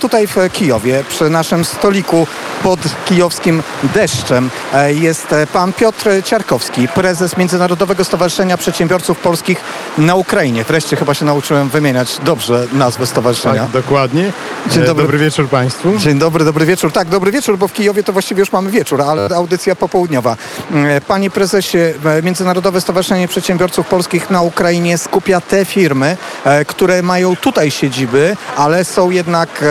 Tutaj w Kijowie, przy naszym stoliku pod kijowskim deszczem e, jest e, pan Piotr Ciarkowski, prezes Międzynarodowego Stowarzyszenia Przedsiębiorców Polskich na Ukrainie. Wreszcie chyba się nauczyłem wymieniać dobrze nazwę stowarzyszenia. Tak, dokładnie. Dzień E, dobry. Dobry wieczór Państwu. Dzień dobry, dobry wieczór. Tak, dobry wieczór, bo w Kijowie to właściwie już mamy wieczór, ale audycja popołudniowa. Panie prezesie, Międzynarodowe Stowarzyszenie Przedsiębiorców Polskich na Ukrainie skupia te firmy, które mają tutaj siedziby, ale są jednak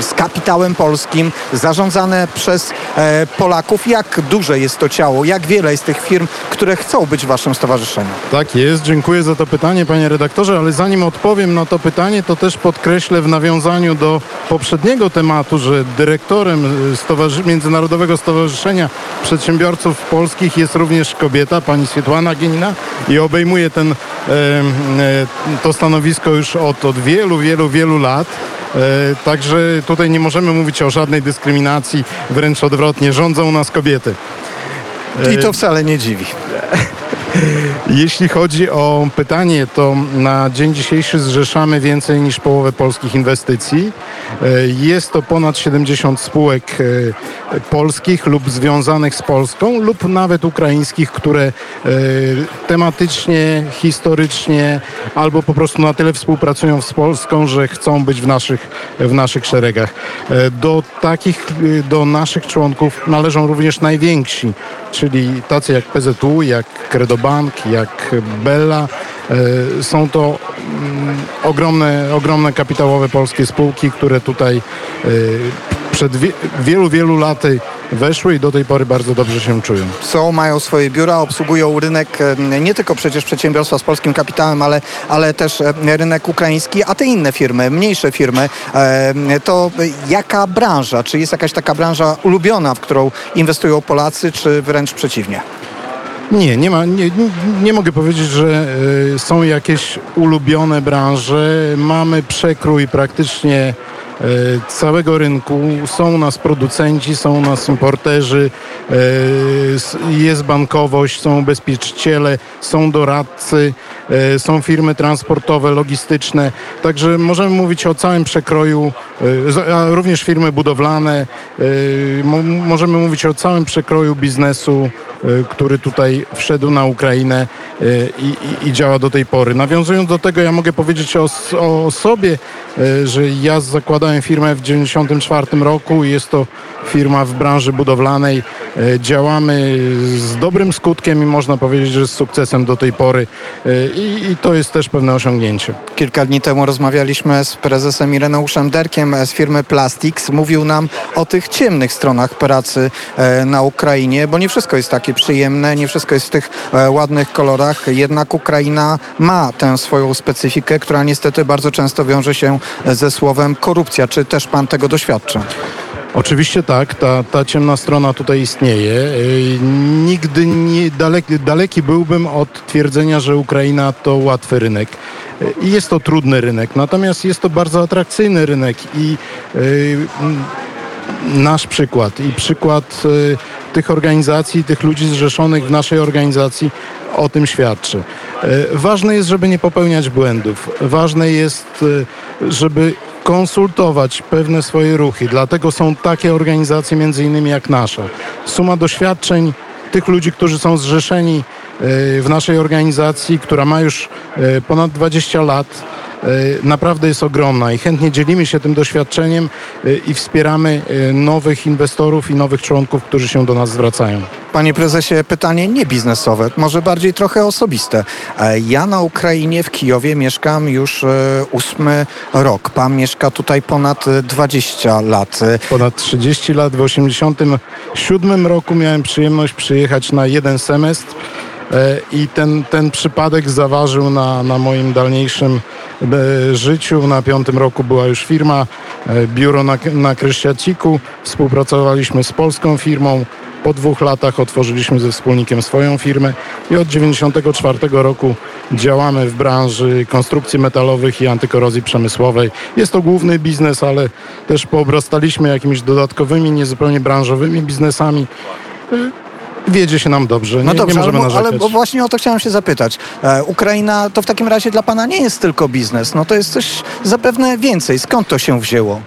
z kapitałem polskim, zarządzane przez e, Polaków. Jak duże jest to ciało? Jak wiele jest tych firm, które chcą być w waszym stowarzyszeniu? Tak jest, dziękuję za to pytanie panie redaktorze, ale zanim odpowiem na to pytanie, to też podkreślę w nawiązaniu do poprzedniego tematu, że dyrektorem y, Stowarzy- Międzynarodowego Stowarzyszenia Przedsiębiorców Polskich jest również kobieta, pani Swietłana Ginina i obejmuje ten, e, e, to stanowisko już od, od wielu, wielu, wielu lat. E, Także tutaj nie możemy mówić o żadnej dyskryminacji, wręcz odwrotnie, rządzą nas kobiety. I to wcale nie dziwi. Jeśli chodzi o pytanie, to na dzień dzisiejszy zrzeszamy więcej niż połowę polskich inwestycji. E, Jest to ponad 70 spółek e, polskich lub związanych z Polską lub nawet ukraińskich, które e, tematycznie, historycznie albo po prostu na tyle współpracują z Polską, że chcą być w naszych, w naszych szeregach. E, Do takich, e, do naszych członków należą również najwięksi, czyli tacy jak PZU, jak Credobank, jak Bella. E, Są to mm, ogromne, ogromne kapitałowe polskie spółki, które tutaj przed wie, wielu, wielu laty weszły i do tej pory bardzo dobrze się czują. są, mają swoje biura, obsługują rynek nie tylko przecież przedsiębiorstwa z polskim kapitałem, ale, ale też rynek ukraiński, a te inne firmy, mniejsze firmy, to jaka branża? Czy jest jakaś taka branża ulubiona, w którą inwestują Polacy, czy wręcz przeciwnie? Nie, nie ma, nie, nie- mogę powiedzieć, że e, są jakieś ulubione branże. Mamy przekrój praktycznie całego rynku. Są u nas producenci, są u nas importerzy, e, jest bankowość, są ubezpieczyciele, są doradcy, e, są firmy transportowe, logistyczne. Także możemy mówić o całym przekroju, e, a również firmy budowlane. E, mo- Możemy mówić o całym przekroju biznesu, e, który tutaj wszedł na Ukrainę e, i, i, i działa do tej pory. Nawiązując do tego, ja mogę powiedzieć o, o sobie, e, że ja zakładałem firmę w 1994 roku. Jest to firma w branży budowlanej. E, Działamy z dobrym skutkiem i można powiedzieć, że z sukcesem do tej pory E, i, i to jest też pewne osiągnięcie. Kilka dni temu rozmawialiśmy z prezesem Ireneuszem Derkiem z firmy Plastics. Mówił nam o tych ciemnych stronach pracy e, na Ukrainie, bo nie wszystko jest takie przyjemne, nie wszystko jest w tych ładnych kolorach. Jednak Ukraina ma tę swoją specyfikę, która niestety bardzo często wiąże się ze słowem korupcja. Czy też pan tego doświadcza? Oczywiście tak, ta, ta ciemna strona tutaj istnieje. Nigdy nie daleki, daleki byłbym od twierdzenia, że Ukraina to łatwy rynek. Jest to trudny rynek, natomiast jest to bardzo atrakcyjny rynek i nasz przykład i przykład tych organizacji, tych ludzi zrzeszonych w naszej organizacji o tym świadczy. Ważne jest, żeby nie popełniać błędów. Ważne jest, żeby konsultować pewne swoje ruchy. Dlatego są takie organizacje między innymi jak nasza. Suma doświadczeń tych ludzi, którzy są zrzeszeni e, w naszej organizacji, która ma już e, ponad 20 lat, naprawdę jest ogromna i chętnie dzielimy się tym doświadczeniem e, i wspieramy e, nowych inwestorów i nowych członków, którzy się do nas zwracają. Panie prezesie, pytanie nie biznesowe, może bardziej trochę osobiste. E, Ja na Ukrainie w Kijowie mieszkam już e, ósmy rok. Pan mieszka tutaj ponad e, 20 lat. E, Ponad 30 lat, w 87 roku miałem przyjemność przyjechać na jeden semestr e, i ten, ten przypadek zaważył na, na moim dalniejszym e, życiu. Na piątym roku była już firma, e, biuro na, na Kryściaciku. Współpracowaliśmy z polską firmą. Po dwóch latach otworzyliśmy ze wspólnikiem swoją firmę i od 1994 roku działamy w branży konstrukcji metalowych i antykorozji przemysłowej. Jest to główny biznes, ale też poobrastaliśmy jakimiś dodatkowymi, niezupełnie branżowymi biznesami. Wiedzie się nam dobrze, No nie, dobrze, nie możemy ale, ale narzekać. bo właśnie o to chciałem się zapytać. E, Ukraina to w takim razie dla Pana nie jest tylko biznes, no to jest coś zapewne więcej. Skąd to się wzięło?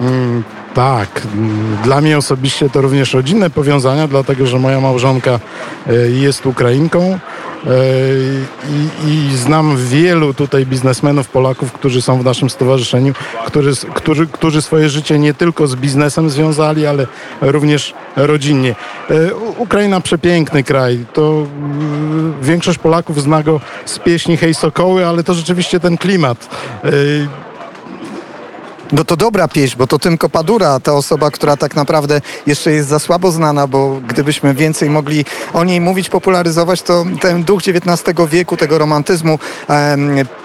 Mm, tak, mm, dla mnie osobiście to również rodzinne powiązania, dlatego że moja małżonka e, jest Ukrainką i, i znam wielu tutaj biznesmenów Polaków, którzy są w naszym stowarzyszeniu, którzy, którzy, którzy swoje życie nie tylko z biznesem związali, ale również rodzinnie. E, Ukraina przepiękny kraj, to mm, większość Polaków zna go z pieśni Hej Sokoły, ale to rzeczywiście ten klimat. No to dobra pieśń, bo to Tymko Padura, ta osoba, która tak naprawdę jeszcze jest za słabo znana, bo gdybyśmy więcej mogli o niej mówić, popularyzować, to ten duch XIX wieku, tego romantyzmu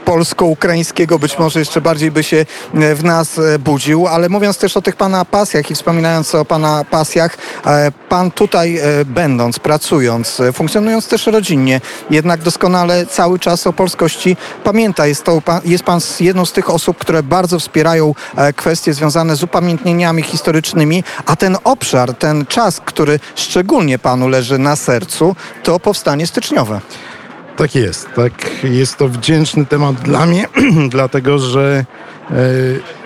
polsko-ukraińskiego być może jeszcze bardziej by się e, w nas e, budził, ale mówiąc też o tych pana pasjach i wspominając o pana pasjach, e, pan tutaj będąc, pracując, funkcjonując też rodzinnie, jednak doskonale cały czas o polskości pamięta. Jest, to, jest pan jedną z tych osób, które bardzo wspierają kwestie związane z upamiętnieniami historycznymi, a ten obszar, ten czas, który szczególnie panu leży na sercu, to powstanie styczniowe. Tak jest, tak. Jest to wdzięczny temat dla mnie, dlatego że e,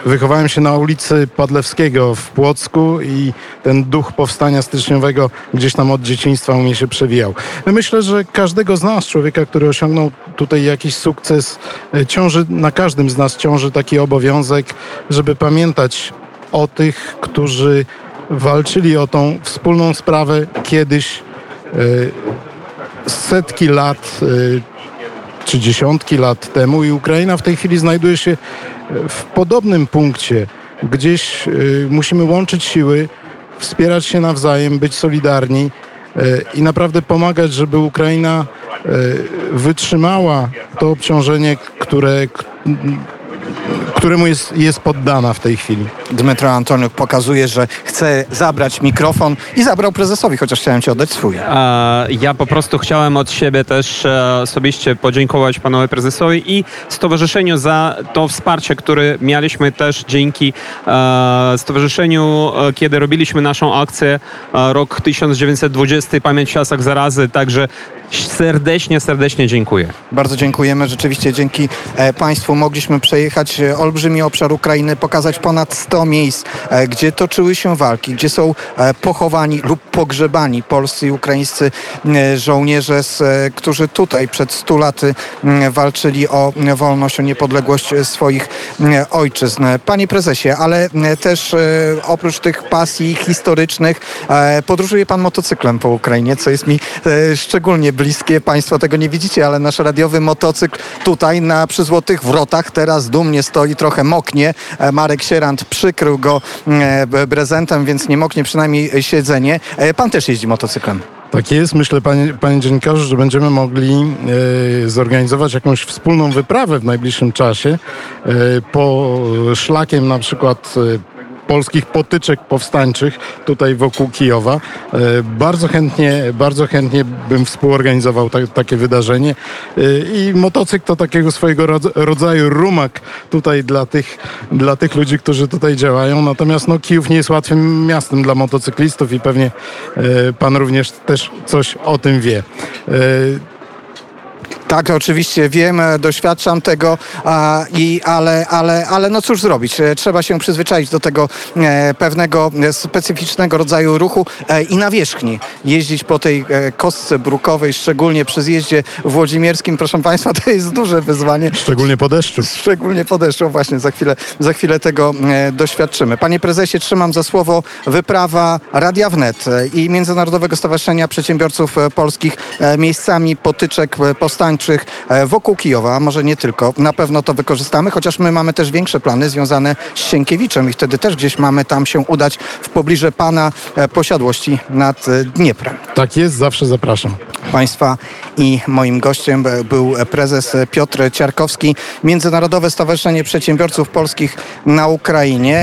wychowałem się na ulicy Padlewskiego w Płocku i ten duch powstania styczniowego gdzieś tam od dzieciństwa u mnie się przewijał. Myślę, że każdego z nas, człowieka, który osiągnął tutaj jakiś sukces, e, ciąży, na każdym z nas ciąży taki obowiązek, żeby pamiętać o tych, którzy walczyli o tą wspólną sprawę kiedyś e, setki lat y, czy dziesiątki lat temu i Ukraina w tej chwili znajduje się w podobnym punkcie. Gdzieś y, musimy łączyć siły, wspierać się nawzajem, być solidarni y, i naprawdę pomagać, żeby Ukraina wytrzymała to obciążenie, które, któremu jest, jest poddana w tej chwili. Dmytro Antoniuk pokazuje, że chce zabrać mikrofon i zabrał prezesowi, chociaż chciałem ci oddać swój. Ja po prostu chciałem od siebie też e, osobiście podziękować panowi prezesowi i stowarzyszeniu za to wsparcie, które mieliśmy też dzięki e, stowarzyszeniu, e, kiedy robiliśmy naszą akcję rok 1920, Pamięć w czasach zarazy, także serdecznie, serdecznie dziękuję. Bardzo dziękujemy. Rzeczywiście dzięki Państwu mogliśmy przejechać olbrzymi obszar Ukrainy, pokazać ponad 100 miejsc, e, gdzie toczyły się walki, gdzie są e, pochowani lub pogrzebani polscy i ukraińscy e, żołnierze, którzy tutaj przed 100 laty walczyli o wolność, o niepodległość swoich ojczyzn. Panie prezesie, ale też oprócz tych pasji historycznych podróżuje pan motocyklem po Ukrainie, co jest mi szczególnie bliskie. Państwo tego nie widzicie, ale nasz radiowy motocykl tutaj na przy Złotych Wrotach teraz dumnie stoi, trochę moknie. Marek Sierant przykrył go e, prezentem, więc nie moknie przynajmniej siedzenie. E, Pan też jeździ motocyklem. Tak jest. Myślę, panie, panie dziennikarzu, że będziemy mogli e, zorganizować jakąś wspólną wyprawę w najbliższym czasie e, po szlakiem na przykład e, polskich potyczek powstańczych tutaj wokół Kijowa. E, bardzo chętnie, bardzo chętnie bym współorganizował ta, takie wydarzenie E, i motocykl to takiego swojego rodz- rodzaju rumak tutaj dla tych, dla tych ludzi, którzy tutaj działają. Natomiast no, Kijów nie jest łatwym miastem dla motocyklistów i pewnie e, pan również też coś o tym wie. Tak, oczywiście wiem, e, doświadczam tego, a, i, ale, ale, ale no cóż zrobić, e, trzeba się przyzwyczaić do tego e, pewnego specyficznego rodzaju ruchu i nawierzchni. Jeździć po tej kostce brukowej, szczególnie przy zjeździe włodzimierskim, proszę Państwa, to jest duże wyzwanie. szczególnie po deszczu. Szczególnie po deszczu, właśnie za chwilę, za chwilę tego doświadczymy. Panie prezesie, trzymam za słowo wyprawa Radia Wnet i Międzynarodowego Stowarzyszenia Przedsiębiorców Polskich miejscami potyczek e, powstańczych e, wokół Kijowa, może nie tylko. Na pewno to wykorzystamy, chociaż my mamy też większe plany związane z Sienkiewiczem i wtedy też gdzieś mamy tam się udać w pobliże Pana e, posiadłości nad e, Dnieprem. Tak jest, zawsze zapraszam. Państwa i moim gościem był prezes Piotr Ciarkowski, Międzynarodowe Stowarzyszenie Przedsiębiorców Polskich na Ukrainie.